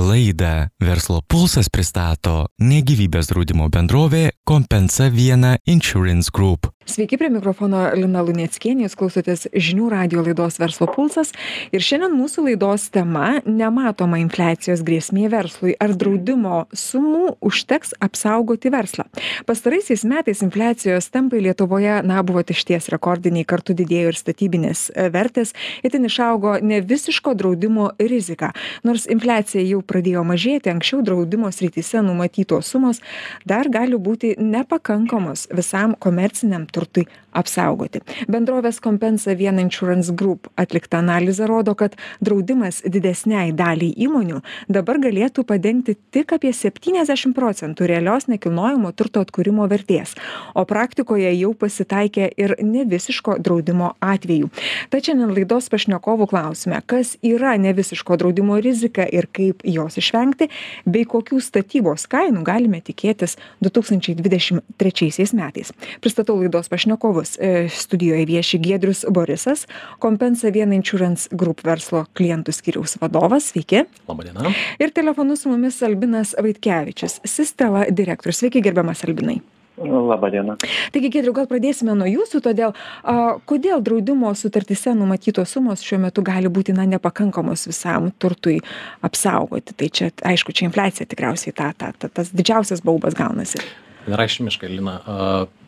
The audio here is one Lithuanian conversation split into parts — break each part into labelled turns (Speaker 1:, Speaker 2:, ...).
Speaker 1: Laidą Verslo pulsas pristato negyvybės draudimo bendrovė Kompensa Viena Insurance Group.
Speaker 2: Sveiki prie mikrofono Lina Lunieckienė, jūs klausotės žinių radio laidos Verslo pulsas. Ir šiandien mūsų laidos tema - nematoma infliacijos grėsmė verslui. Ar draudimo sumų užteks apsaugoti verslą? Pastaraisiais metais infliacijos tempai Lietuvoje, na, buvo išties rekordiniai, kartu didėjo ir statybinės vertės, itin išaugo ne visiško draudimo rizika. Nors infliacija jau pradėjo mažėti, anksčiau draudimo srityse numatytos sumos dar gali būti nepakankamos visam komerciniam turtui apsaugoti. Bendrovės Compensa Viena Insurance Group atlikta analizė rodo, kad draudimas didesniai daliai įmonių dabar galėtų padengti tik apie 70 procentų realios nekilnojamo turto atkūrimo vertės, o praktikoje jau pasitaikė ir nevisiško draudimo atvejų. Tačiau šiandien laidos pašnekovų klausime, kas yra nevisiško draudimo rizika ir kaip jos išvengti, bei kokių statybos kainų galime tikėtis 2023 metais. Pristatau laidos pašnekovus. E, studijoje vieši Giedrius Borisas, Kompensa Viena Insurance Group verslo klientų skiriaus vadovas. Sveiki.
Speaker 3: Labadiena.
Speaker 2: Ir telefonu su mumis Albinas Vaitkevičius, Sistela direktorius. Sveiki, gerbiamas Albinai.
Speaker 4: Labadiena.
Speaker 2: Taigi, Gedriu, gal pradėsime nuo jūsų, todėl a, kodėl draudimo sutartise numatytos sumos šiuo metu gali būti na, nepakankamos visam turtui apsaugoti. Tai čia, aišku, čia infliacija tikriausiai ta, ta, ta, tas didžiausias baubas gaunasi.
Speaker 3: Vienareikšmiškai, Lina. Uh,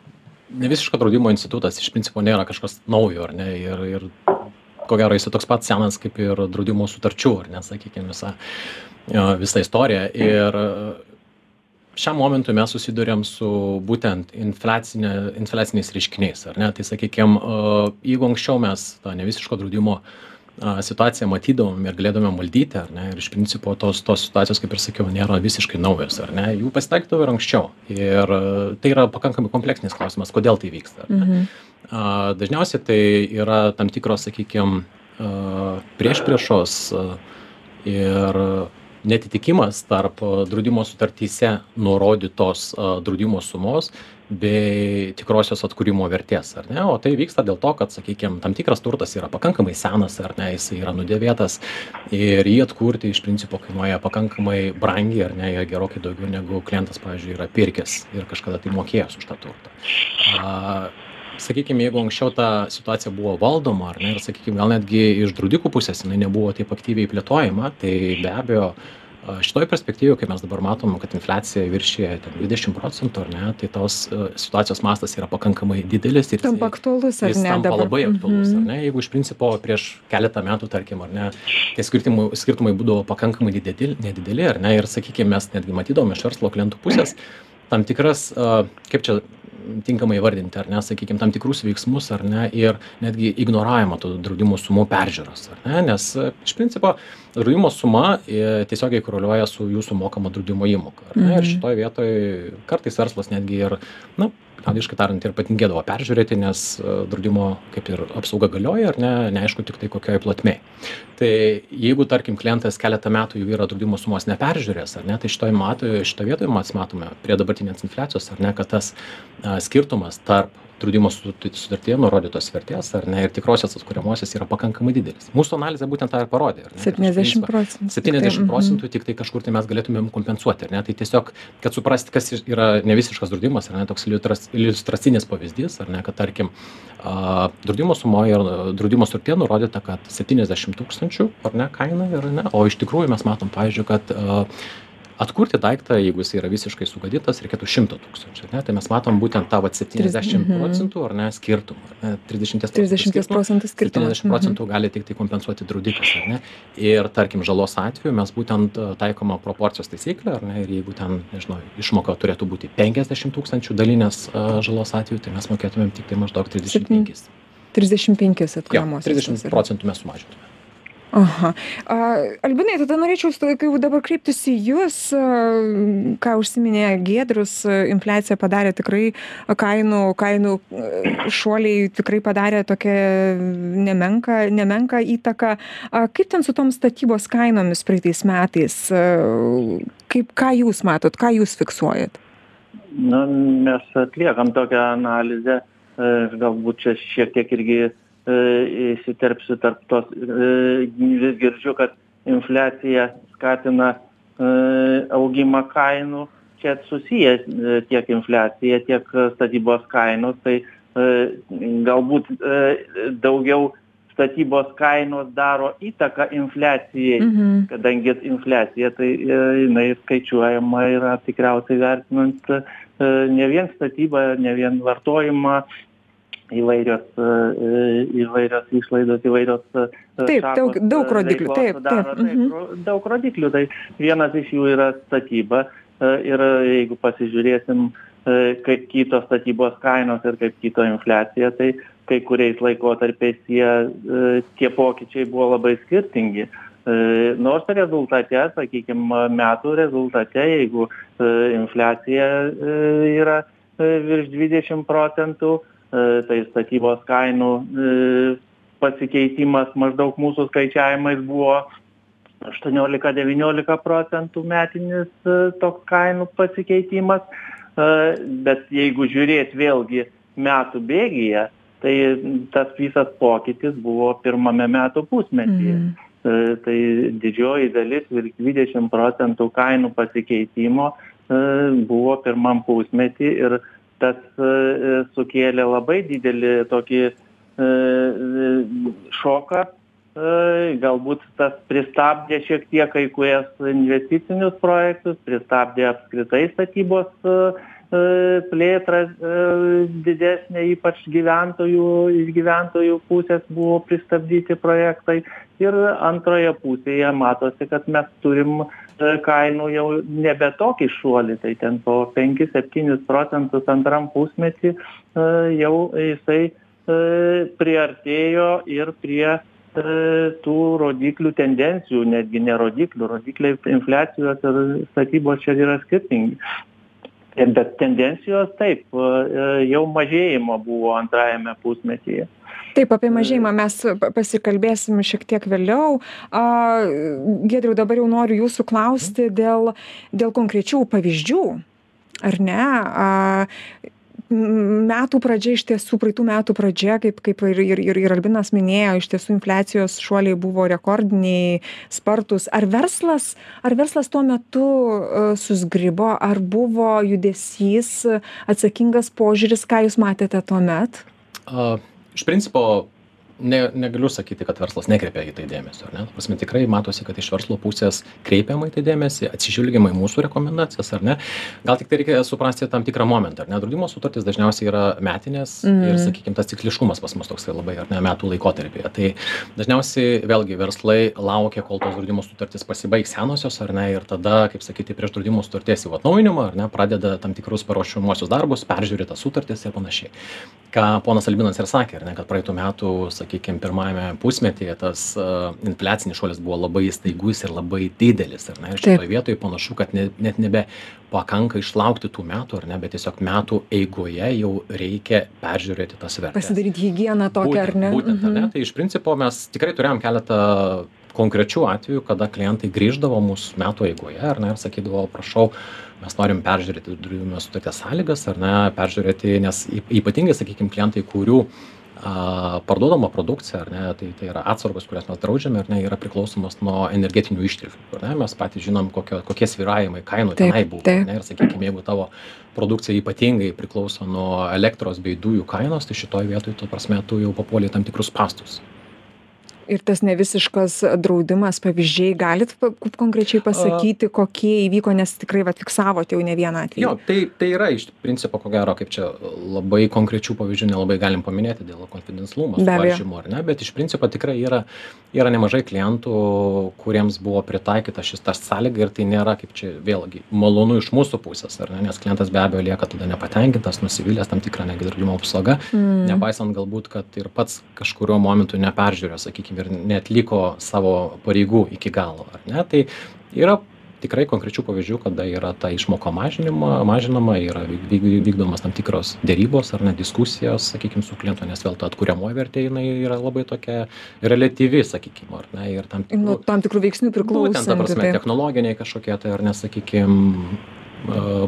Speaker 3: ne visiško draudimo institutas iš principo nėra kažkas naujo, ar ne? Ir, ir ko gero jis toks pat senas kaip ir draudimo sutarčių, ar ne, sakykime, visa, visa istorija. Ir šiam momentui mes susiduriam su būtent infliacine infliaciniais reiškiniais ar ne tai sakykim jeigu anksčiau mes tą nevisiško draudimo situaciją matydavom ir galėdavom valdyti ar ne? Ir iš principo tos tos situacijos kaip ir sakiau nėra visiškai naujos ar ne? Jų pasitaikydavo ir anksčiau. Ir tai yra pakankamai kompleksinis klausimas kodėl tai vyksta ar ne? Dažniausiai tai yra tam tikros sakykim priešpriešos ir neatitikimas tarp draudimo sutartyse nurodytos draudimo sumos bei tikrosios atkūrimo vertės ar ne? O tai vyksta dėl to kad sakykim tam tikras turtas yra pakankamai senas ar ne jisai yra nudėvėtas ir jį atkurti iš principo kainuoja pakankamai brangiai ar ne gerokai daugiau negu klientas pavyzdžiui yra pirkęs ir kažkada tai mokėjęs už tą turtą. A sakykim jeigu anksčiau ta situacija buvo valdoma ar ne ir sakykim gal netgi iš draudikų pusės jinai nebuvo taip aktyviai plėtojama tai be abejo šitoj perspektyvoj kai mes dabar matom kad infliacija viršija ten dvidešim procentų ar ne tai tos situacijos mastas yra pakankamai didelis ir
Speaker 2: Tampa aktualus, ar ne?
Speaker 3: tampa labai aktualus ar
Speaker 2: Mhm.
Speaker 3: ne jeigu iš principo prieš keletą metų tarkim ar ne tie skirtimai skirtumai būdavo pakankamai dideli nedideli ar ne ir sakykim mes netgi matydavom iš verslo klientų pusės tam tikras kaip čia tinkamai įvardinti ar ne sakykim tam tikrus veiksmus ar ne ir netgi ignoravimą tų draudimo sumų peržiūros ar ne nes iš principo draudimo suma e, tiesiogiai koreliuoja su jūsų mokama draudimo įmoka ar ne ir
Speaker 2: Mhm.
Speaker 3: šitoj vietoj kartais verslas netgi ir na liaudiškai tariant ir patingėdavo peržiūrėti nes e, draudimo kaip ir apsauga galioja ar ne neaišku tiktai kokioj plotmėj. Tai jeigu tarkim klientas keletą metų jau yra draudimo sumos neperžiūrėjęs ar ne tai šitoj matoj šitoj vietoj mes matome prie dabartinės infliacijos ar ne kad tas a, skirtumas tarp draudimo sut- sutartyje nurodytos vertės ar ne ir tikrosios atkuriamosios yra pakankamai didelis mūsų analizė būtent tą ir parodė ar ne kad iš
Speaker 2: 70
Speaker 3: principo
Speaker 2: procentų.
Speaker 3: septyniasdešim
Speaker 2: Mhm.
Speaker 3: procentų tiktai kažkur tai mes galėtumėm kompensuoti ar ne tai tiesiog kad suprasti kas yra nevisiškas draudimas ar ne toks iliutras iliustracinis pavyzdys ar ne kad tarkim a draudimo sumoj ir draudimo sutartyje nurodyta kad septyniasdešim tūkstančių ar ne kaina yra ne o iš tikrųjų mes matom pavyzdžiui kad a atkurti daiktą jeigu jisai yra visiškai sugadintas reikėtų šimto tūkstančių ar ne tai mes matom būtent tą vat septyniasdešim
Speaker 2: mhm.
Speaker 3: procentų ar ne skirtumą ar ne trisdešimties
Speaker 2: 30 procentų skirtumas.
Speaker 3: 70 procentų gali tiktai kompensuoti draudikas, ar ne? Ir tarkim, žalos atveju mes būtent e, taikoma proporcijos taisyklė, ar ne? Ir jeigu ten, nežinau, išmoka turėtų būti 50 tūkstančių dalinės e, žalos atveju, tai mes mokėtumėm tik tai maždaug 35.
Speaker 2: 35
Speaker 3: Jo,
Speaker 2: atkuriamosios.
Speaker 3: 30 procentų mes sumažintume.
Speaker 2: Aha. A, Albinai, tada norėčiau kai jau dabar kreiptis į Jūs, a, ką užsiminė Giedrius, infliacija padarė tikrai kainų, kainų šuoliai tikrai padarė tokią nemenką, nemenką įtaką. A, Kaip ten su tom statybos kainomis praeitais metais? Kaip, ką Jūs matot, ką Jūs fiksuojat?
Speaker 4: Na, mes atliekam tokią analizę, e, galbūt čia šiek tiek irgi įsiterpsiu tarp tos, e, vis girdžiu, kad infliacija skatina augimą kainų, čia susiję tiek infliacija, tiek statybos kainos, tai galbūt daugiau statybos kainos daro įtaką infliacijai, mhm. kadangi infliacija tai jinai skaičiuojama yra tikriausiai vertinant ne vien statybą, ne vien vartojimą, įvairios, įvairios išlaidos, įvairios.
Speaker 2: Taip, daug, daug rodiklių. Taip,
Speaker 4: daro, taip, taip mhm. daug rodiklių. Tai vienas iš jų yra statyba. Ir jeigu pasižiūrėsim, kaip kito statybos kainos ir kaip kito infliacija, tai kai kuriais laikotarpiais jie, tie pokyčiai buvo labai skirtingi. Nors rezultate, sakykime, metų rezultate, jeigu infliacija yra virš 20 procentų, tai statybos kainų pasikeitimas maždaug mūsų skaičiavimais buvo 18-19 procentų metinis toks kainų pasikeitimas, bet jeigu žiūrėt vėlgi metų bėgyje, tai tas visas pokytis buvo pirmame metų pusmetyje. Mm. Tai didžioji dalis virš 20 procentų kainų pasikeitimo buvo pirmam pusmetį ir tas sukėlė labai didelį tokį šoką. Galbūt tas pristabdė šiek tiek kai kurias investicinius projektus, pristabdė apskritai statybos plėtrą didesnė, ypač gyventojų, iš gyventojų pusės buvo pristabdyti projektai. Ir antroje pusėje matosi, kad mes turim kainų jau nebe tokį šuolį, tai ten po 5-7 procentus antram pusmetį jau jisai priartėjo ir prie tų rodiklių tendencijų, netgi ne rodiklių, rodikliai infliacijos ir statybos čia yra skirtingi. Bet tendencijos taip, jau mažėjimo buvo antrajame pusmetyje.
Speaker 2: Taip, apie mažėjimą mes pasikalbėsim šiek tiek vėliau. Gedriu, dabar jau noriu jūsų klausti dėl, dėl konkrečių pavyzdžių. Ar ne? Metų pradžia iš tiesų praeitų metų pradžia kaip kaip ir ir ir ir albinas minėjo iš tiesų infliacijos šuoliai buvo rekordiniai spartūs. Ar verslas ar verslas tuo metu susgribo? Ar buvo judesys atsakingas požiūris? Ką jūs matėte tuomet?
Speaker 3: A iš principo ne negaliu sakyti kad verslas nekreipia į tai dėmesio ar ne? Ta prasme tikrai matosi kad iš verslo pusės kreipiama į tai dėmesį atsižvelgiama į mūsų rekomendacijas ar ne? Gal tiktai reikia suprasti tam tikrą momentą ar ne? Draudimo sutartys dažniausiai yra metinės ir sakykim tas cikliškumas pas mus toksai labai ar ne metų laikotarpyje. Tai dažniausiai vėlgi verslai laukia kol tos draudimo sutartys pasibaigs senosios ar ne ir tada kaip sakyti prieš draudimo sutarties jau atnaujinimą ar ne pradeda tam tikrus paruošiamuosius darbus peržiūri tas sutartis ir panašiai. Ką ponas albinas ir sakė ar ne kad praeitų metų sakykim pirmajame pusmetyje tas infliacinis šuolis buvo labai staigus ir labai didelis ar ne? Ir šitoj vietoj panašu kad ne net nebe pakanka išlaukti tų metų ar ne? Bet tiesiog metų eigoje jau reikia peržiūrėti tas vertes
Speaker 2: pasidaryt higieną tokią ar ne?
Speaker 3: būtent ar ne? Tai iš principo mes tikrai turėjom keletą konkrečių atvejų kada klientai grįždavo mūsų metų eigoje ar ne? Ir sakydavo prašau mes norim peržiūrėti draudimo sutarties sąlygas ar ne? Peržiūrėti nes ypatingai sakykim klientai kurių a parduodama produkcija ar ne tai tai yra atsargos kurias mes draudžiame ar ne yra priklausomos nuo energetinių išteklių ar ne mes patys žinom kokio kokie svyravimai kainų tenai buvo ar ne ir sakykim jeigu tavo produkcija ypatingai priklauso nuo elektros bei dujų kainos tai šitoj vietoj ta prasme tu jau papuoli į tam tikrus spąstus
Speaker 2: ir tas nevisiškas draudimas pavyzdžiai galit konkrečiai pasakyti kokie įvyko nes tikrai vat fiksavot jau ne vieną atvejį?
Speaker 3: Jo tai tai yra iš principo ko gero kaip čia labai konkrečių pavyzdžių nelabai galim paminėti dėl konfidencialumo suvaržymų ar ne bet iš principo tikrai yra yra nemažai klientų kuriems buvo pritaikyta šis ta sąlyga ir tai nėra kaip čia vėlgi malonu iš mūsų pusės ar ne nes klientas be abejo lieka tada nepatenkintas nusivylęs tam tikra netgi draudimo apsauga
Speaker 2: mm.
Speaker 3: nepaisant galbūt kad ir pats kažkuriuo momentu neperžiūrėjo sakykim ir neatliko savo pareigų iki galo ar ne? Tai yra tikrai konkrečių pavyzdžių kada yra ta išmoka mažinima mažinama yra vyk vykdomos tam tikros derybos ar net diskusijos sakykim su klientu nes vėl ta atkuriamoji vertė jinai yra labai tokia reliatyvi sakykim ar ne ir tam
Speaker 2: nuo tam tikrų veiksnių priklausanti
Speaker 3: būtent ta prasme technologiniai kažkokie tai ar ne sakykim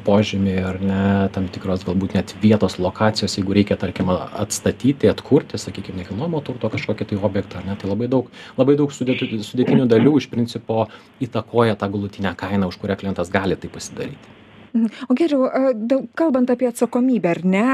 Speaker 3: požymiai ar ne tam tikros galbūt net vietos lokacijos jeigu reikia tarkim atstatyti atkurti sakykim nekilnojamo turto kažkokį tai objektą ar ne tai labai daug labai daug sudėti sudėtinių dalių iš principo įtakoja tą galutinę kainą už kurią klientas gali tai pasidaryti
Speaker 2: O geriau, kalbant apie atsakomybę, ar ne,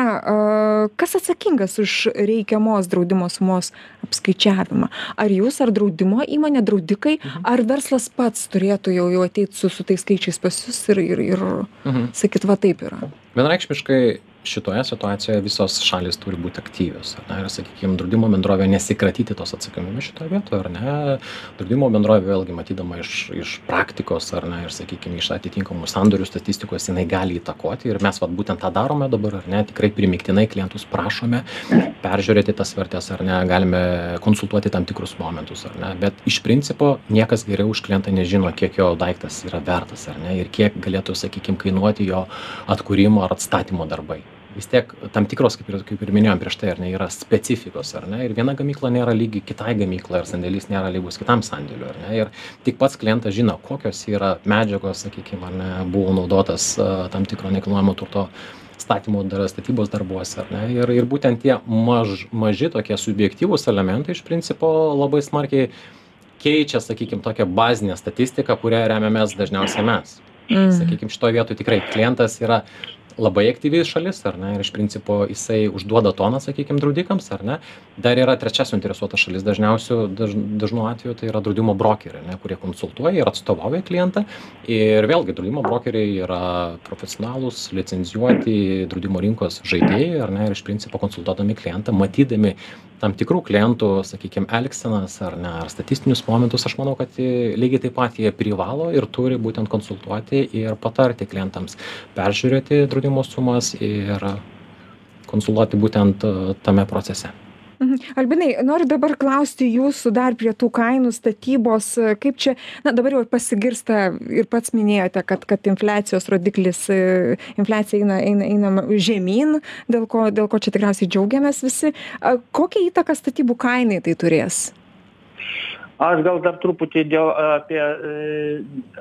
Speaker 2: kas atsakingas už reikiamos draudimo sumos apskaičiavimą? Ar jūs, ar draudimo įmonė, draudikai, mhm. ar verslas pats turėtų jau, jau ateiti su, su tais skaičiais pas jūs ir, ir, ir mhm. sakyt, va taip yra?
Speaker 3: Vienareikšmiškai šitoje situacijoje visos šalys turi būti aktyvios ar ne? Ir sakykim draudimo bendrovė nesikratyti tos atsakomybės šitoj vietoj ar ne? Draudimo bendrovė vėlgi matydama iš iš praktikos ar ne? Ir sakykim iš atitinkamų sandorių statistikos jinai gali įtakoti. Ir mes vat būtent tą darome dabar ar ne? Tikrai primygtinai klientus prašome peržiūrėti tas vertes ar ne? Galime konsultuoti tam tikrus momentus ar ne? Bet iš principo niekas geriau už klientą nežino kiek jo daiktas yra vertas ar ne? Ir kiek galėtų sakykim kainuoti jo atkūrimo ar atstatymo darbai vis tiek tam tikros kaip ir kaip ir minėjom prieš tai ar ne yra specifikos ar ne ir viena gamykla nėra lygi kitai gamyklai ar sandėlys nėra lygus kitam sandėliui ar ne ir tik pats klientas žino kokios yra medžiagos sakykim ar ne buvo naudotas tam tikro nekilnojamo turto statymo dar statybos darbuose ar ne ir ir būtent tie maž maži tokie subjektyvūs elementai iš principo labai smarkiai keičia sakykim tokią bazinę statistiką kuria remiamės dažniausiai mes mm. sakykim šitoj vietoj tikrai klientas yra labai aktyvi šalis ar ne ir iš principo jisai užduoda toną sakykim draudikams ar ne. Dar yra trečia suinteresuota šalis dažniausiu daž dažnu atveju tai yra draudimo brokeriai ane kurie konsultuoja ir atstovauja klientą. Ir vėlgi draudimo brokeriai yra profesionalūs licencijuoti draudimo rinkos žaidėjai ar ne ir iš principo konsultuodami klientą matydami tam tikrų klientų sakykim elgsenas ar ne ar statistinius momentus aš manau kad lygiai taip pat jie privalo ir turi būtent konsultuoti ir patarti klientams peržiūrėti draudimo sumas ir konsultuoti būtent tame procese
Speaker 2: Mhm. Albinai, noriu dabar klausti jūsų dar prie tų kainų statybos, kaip čia, na dabar jau pasigirsta ir pats minėjote, kad, kad infliacijos rodiklis, infliacija eina, eina, eina žemyn, dėl ko, dėl ko čia tikriausiai džiaugiamės visi. Kokią įtaką statybų kainai tai turės?
Speaker 4: Aš gal dar truputį dėl apie e,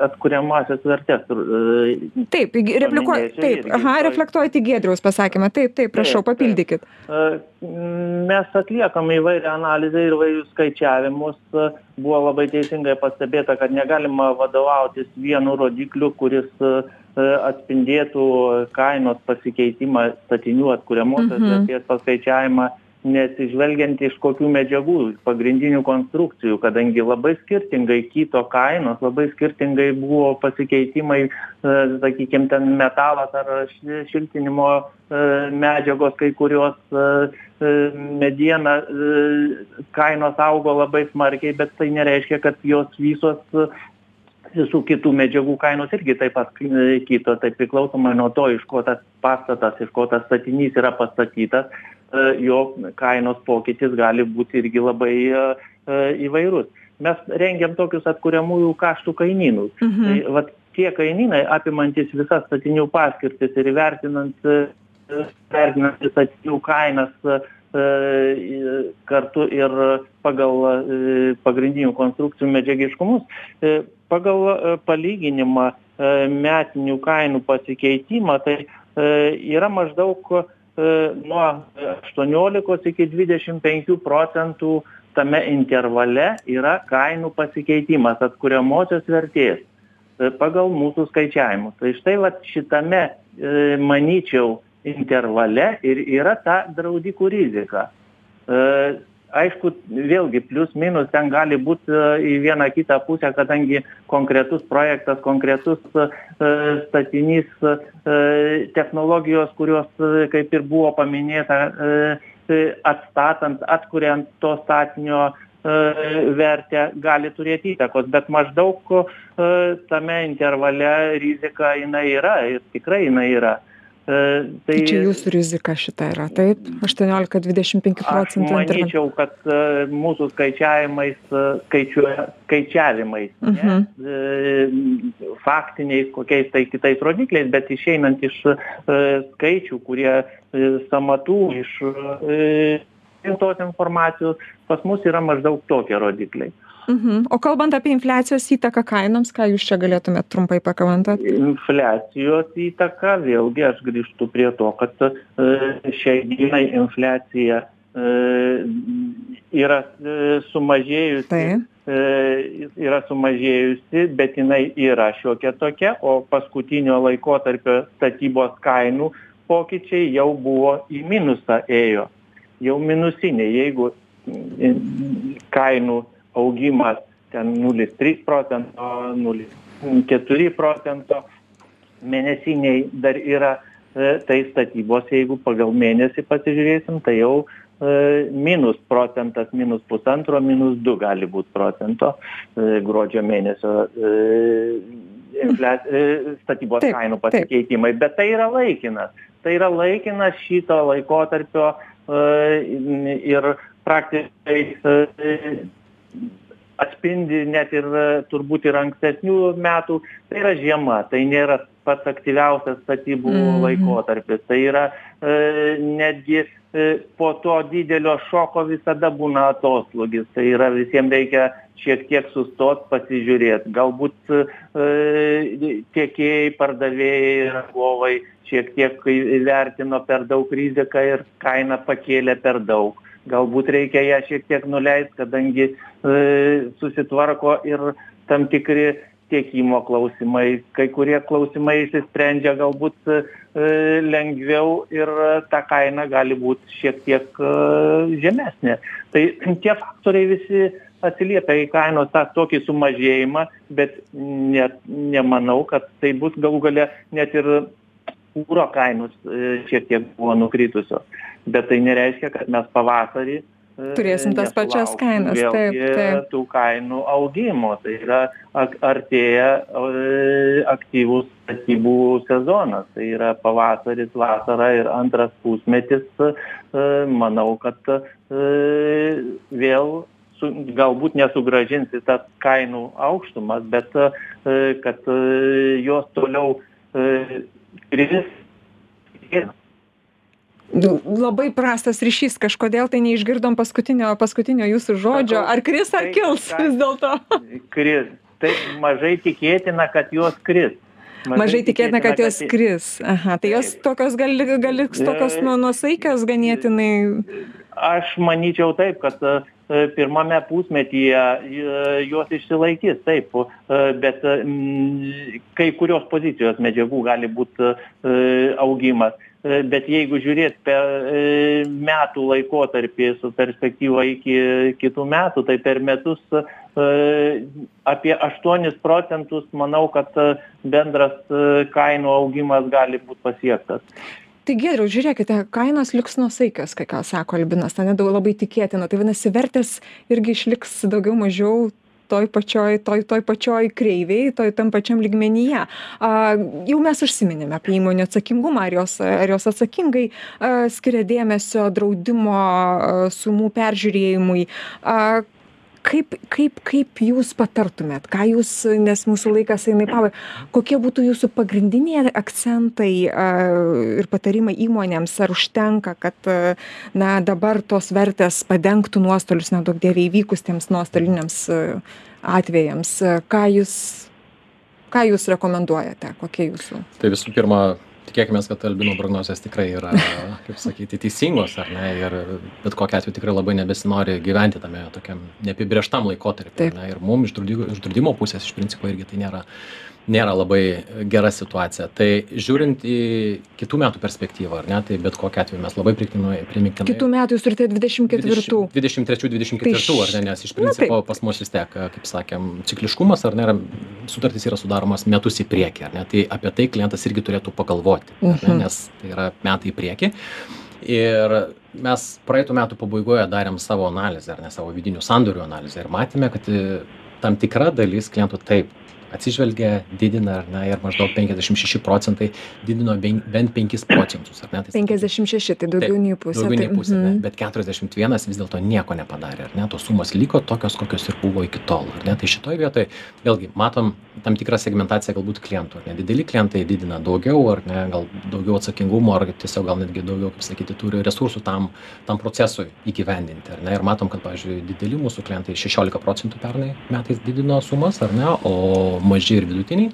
Speaker 4: atkuriamąsias vertes.
Speaker 2: E, taip, replikuoju, taip, aha, reflektuojate į Gedriaus pasakymą, taip, taip, prašau, taip, papildykit. Taip.
Speaker 4: Mes atliekam įvairią analizę ir įvairius skaičiavimus. Buvo labai teisingai pastebėta, kad negalima vadovautis vienu rodikliu, kuris e, atspindėtų kainos pasikeitimą statinių atkuriamosios mhm. vertės paskaičiavimą neatsižvelgiant iš kokių medžiagų pagrindinių konstrukcijų kadangi labai skirtingai kito kainos labai skirtingai buvo pasikeitimai e, sakykim ten metalas ar šiltinimo e, medžiagos kai kurios e, mediena kainos augo labai smarkiai bet tai nereiškia kad jos visos visų kitų medžiagų kainos irgi taip pat kito tai priklausomai nuo to iš ko tas pastatas iš ko tas statinys yra pastatytas jo kainos pokytis gali būti irgi labai e, e, įvairus. Mes rengiam tokius atkuriamųjų kaštų kainynus. Mhm. Tai vat, tie kainynai apimantis visas statinių paskirtis ir vertinant, vertinant statinių kainas kartu ir pagal pagrindinių konstrukcijų medžiagiškumus, pagal palyginimą metinių kainų pasikeitimą, tai yra maždaug E, nuo aštuoniolikos iki dvidešim penkių procentų tame intervale yra kainų pasikeitimas atkuriamosios vertės e, pagal mūsų skaičiavimus. Tai štai vat šitame, e, manyčiau, intervale ir yra ta draudikų rizika aišku vėlgi plius minus ten gali būt e, į vieną kitą pusę kadangi konkretus projektas konkretus e, statinys e, technologijos kurios kaip ir buvo paminėta atstatant atkuriant to statinio vertę gali turėti įtakos. Bet maždaug tame intervale rizika jinai yra ir tikrai jinai yra
Speaker 2: tai, tai čia jūsų rizika šita yra, taip? 18-25 procentų.
Speaker 4: Aš manyčiau, kad uh, mūsų skaičiavimais, uh, skaičiuoja, skaičiavimais, uh -huh. ne, uh, faktiniais kokiais tai kitais rodikliais, bet išeinant iš uh, skaičių, kurie uh, samatų, iš uh, tos informacijos, pas mus yra maždaug tokie rodikliai.
Speaker 2: Mhm. O kalbant apie infliacijos įtaką kainoms, ką jūs čia galėtumėte trumpai pakomentuoti?
Speaker 4: Infliacijos įtaka, vėlgi aš grįžtu prie to, kad e, šiai dienai infliacija e, yra e, sumažėjusi.
Speaker 2: Taip.
Speaker 4: Yra sumažėjusi, bet jinai yra šiokia tokia, o paskutinio laikotarpio statybos kainų pokyčiai jau buvo į minusą ėjo, jau minusiniai. Jeigu kainų augimas ten 0,3 procento, 0,4 procento, mėnesiniai dar yra, e, tai statybos, jeigu pagal mėnesį pasižiūrėsim, tai jau e, minus procentas, minus pusantro, minus du gali būti procento e, gruodžio mėnesio statybos taip, kainų pasikeitimai, taip. bet tai yra laikinas. Tai yra laikinas šito laikotarpio ir praktiškai atspindi net ir turbūt ir ankstesnių metų, tai yra žiema, tai nėra pats aktyviausias statybų mm. laikotarpis. Tai yra e, netgi e, po to didelio šoko visada būna atoslūgis. Tai yra visiems reikia šiek tiek sustot, pasižiūrėti. Galbūt e, tiekėjai, pardavėjai, rangovai šiek tiek įvertino per daug riziką ir kainą pakėlė per daug galbūt reikia ją šiek tiek nuleist kadangi e, susitvarko ir tam tikri tiekimo klausimai. Kai kurie klausimai išsisprendžia galbūt e, lengviau ir ta kaina gali būt šiek tiek e, žemesnė. Tai tie faktoriai visi atsiliepia į kainos tą tokį sumažėjimą bet net nemanau kad tai bus galų gale net ir kuro kainos šiek tiek buvo nukritusios bet tai nereiškia, kad mes pavasarį e,
Speaker 2: turėsim tas pačias kainas.
Speaker 4: Taip, taip. Tų kainų augimo. Tai yra artėja e, aktyvus statybų sezonas. Tai yra pavasaris, vasara ir antras pusmetis. E, manau, kad vėl su, galbūt nesugražinsi tas kainų aukštumas, bet kad jos toliau kris
Speaker 2: Nu, labai prastas ryšys, kažkodėl tai neišgirdom paskutinio, paskutinio jūsų žodžio. Ar kris, ar kils vis dėlto?
Speaker 4: Kris. Tai mažai tikėtina, kad jos kris.
Speaker 2: Mažai, mažai tikėtina, kad, kad jos kris. Aha, tai jos tokios gali, gali tokios nu, nusaikios ganėtinai.
Speaker 4: Aš manyčiau taip, kad pirmame pusmetyje e, jos išsilaikys, taip, e, bet kai kurios pozicijos medžiagų gali būti augimas E, bet jeigu žiūrėt per e, metų laikotarpį su perspektyva iki kitų metų, tai per metus e, apie 8 procentus manau, kad bendras kainų augimas gali būti pasiektas.
Speaker 2: Tai geriau, žiūrėkite, kainos liks nusaikios, kai ką sako Albinas, ten nedaug labai tikėtina. Tai vadinasi, vertės irgi išliks daugiau mažiau toj pačioj toj toj pačioj kreivėj toj tam pačiam lygmenyje a jau mes užsiminėme apie įmonių atsakingumą ar jos ar jos atsakingai a skiria dėmesio draudimo sumų peržiūrėjimui a kaip kaip kaip jūs patartumėt ką jūs nes mūsų laikas eina į pabaigą. Kokie būtų jūsų pagrindiniai akcentai a ir patarimai įmonėms ar užtenka kad na dabar tos vertės padengtų nuostolius neduok dieve įvykus tiems nuostoliniams atvejams? Ką jūs ką jūs rekomenduojate? Kokie jūsų?
Speaker 3: Tai visų pirma tikėkimės kad albino prognozės tikrai yra kaip sakyti teisingos ar ne? Ir bet kokiu atveju tikrai labai nebesinori gyventi tame tokiam neapibrėžtam laikotarpy ar ne? Ir mum iš draudiko iš draudimo pusės iš principo irgi tai nėra nėra labai gera situacija. Tai žiūrint į kitų metų perspektyvą, ar ne, tai bet kokiu atveju mes labai primiktinai. primiktinai
Speaker 2: kitų metų jūs turite 24.
Speaker 3: 23-24, tai ar ne, nes iš principo pas mus vis tiek, kaip sakėm, cikliškumas, ar ne, sutartys yra sudaromas metus į priekį, ar ne, tai apie tai klientas irgi turėtų pagalvoti, ne, mhm. nes tai yra metai į priekį. Ir mes praeitų metų pabaigoje darėm savo analizę, ar ne savo vidinių sandorių analizę ir matėme, kad tam tikra dalis klientų taip atsižvelgia didina ar ne ir maždaug penkiasdešim šeši procentai didino ben bent penkis procentus ar ne? Tai
Speaker 2: penkiasdešim šeši tai daugiau nei pusė
Speaker 3: daugiau
Speaker 2: tai
Speaker 3: nei pusė ar ne?
Speaker 2: mhm.
Speaker 3: bet keturiasdešimt vienas vis dėlto nieko nepadarė ar ne? Tos sumos liko tokios kokios ir buvo iki tol ar ne? Tai šitoj vietoj vėlgi matom tam tikrą segmentaciją galbūt klientų ar ne? Dideli klientai didina daugiau ar ne? Gal daugiau atsakingumo ar tiesiog gal netgi daugiau kaip sakyti turi resursų tam tam procesui įgyvendinti ar ne? Ir matom kad pavyzdžiui dideli mūsų klientai šešiolika procentų pernai metais didino sumas ar ne? O maži ir vidutiniai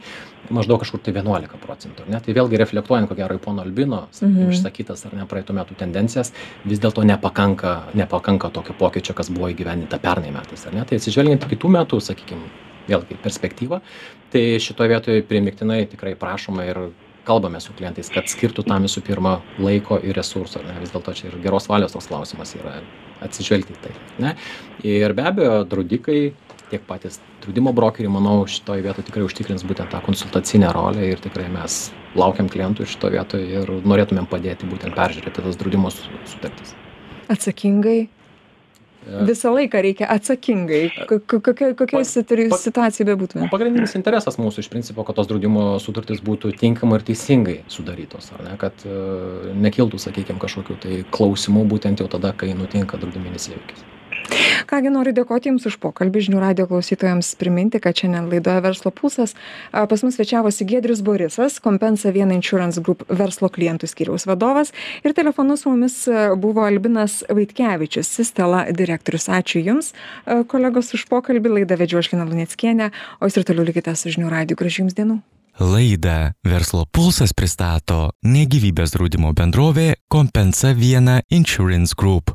Speaker 3: maždaug kažkur tai vienuolika procentų ar ne? Tai vėlgi reflektuojant ko gero į pono albino
Speaker 2: Mhm.
Speaker 3: išsakytas ar ne praeitų metų tendencijas vis dėlto nepakanka nepakanka tokio pokyčio kas buvo įgyvendinta pernai metais tai atsižvelgiant į kitų metų sakykim vėlgi perspektyvą tai šitoj vietoj primygtinai tikrai prašome ir kalbame su klientais kad skirtų tam visų pirma laiko ir resursų ne? Vis dėlto čia ir geros valios toks klausimas yra atsižvelgti į tai ne? Ir be abejo draudikai tiek patys draudimo brokeriai manau šitoj vietoj tikrai užtikrins būtent tą konsultacinę rolę ir tikrai mes laukiam klientų šitoj vietoj ir norėtumėm padėti būtent peržiūrėti tas draudimo su- sutartis.
Speaker 2: Atsakingai?
Speaker 3: E,
Speaker 2: visą laiką reikia atsakingai. Ko- ko- kokioj kokioj
Speaker 3: Pa-
Speaker 2: situ-
Speaker 3: pa-
Speaker 2: situacijoj bebūtume
Speaker 3: pagrindinis interesas mūsų iš principo kad tos draudimo sutartys būtų tinkamai ir teisingai sudarytos ar ne? Kad e, nekiltų sakykim kažkokių tai klausimų būtent jau tada kai nutinka draudiminis įvykis
Speaker 2: ką gi noriu dėkoti jums už pokalbį žinių radijo klausytojams priminti kad šiandien laidoje verslo pulsas pas mus svečiavosi giedrius borisas kompensa viena insurance group verslo klientų skyriaus vadovas ir telefonu su mumis buvo albinas vaitkevičius sistela direktorius. Ačiū jums kolegos už pokalbį. Laidą vedžiau aš lina luneckienė o jūs ir toliau likite su žinių radiju gražių jums dienų.
Speaker 1: Laidą Verslo pulsas pristato ne gyvybės draudimo bendrovė Kompensa Viena Insurance Group.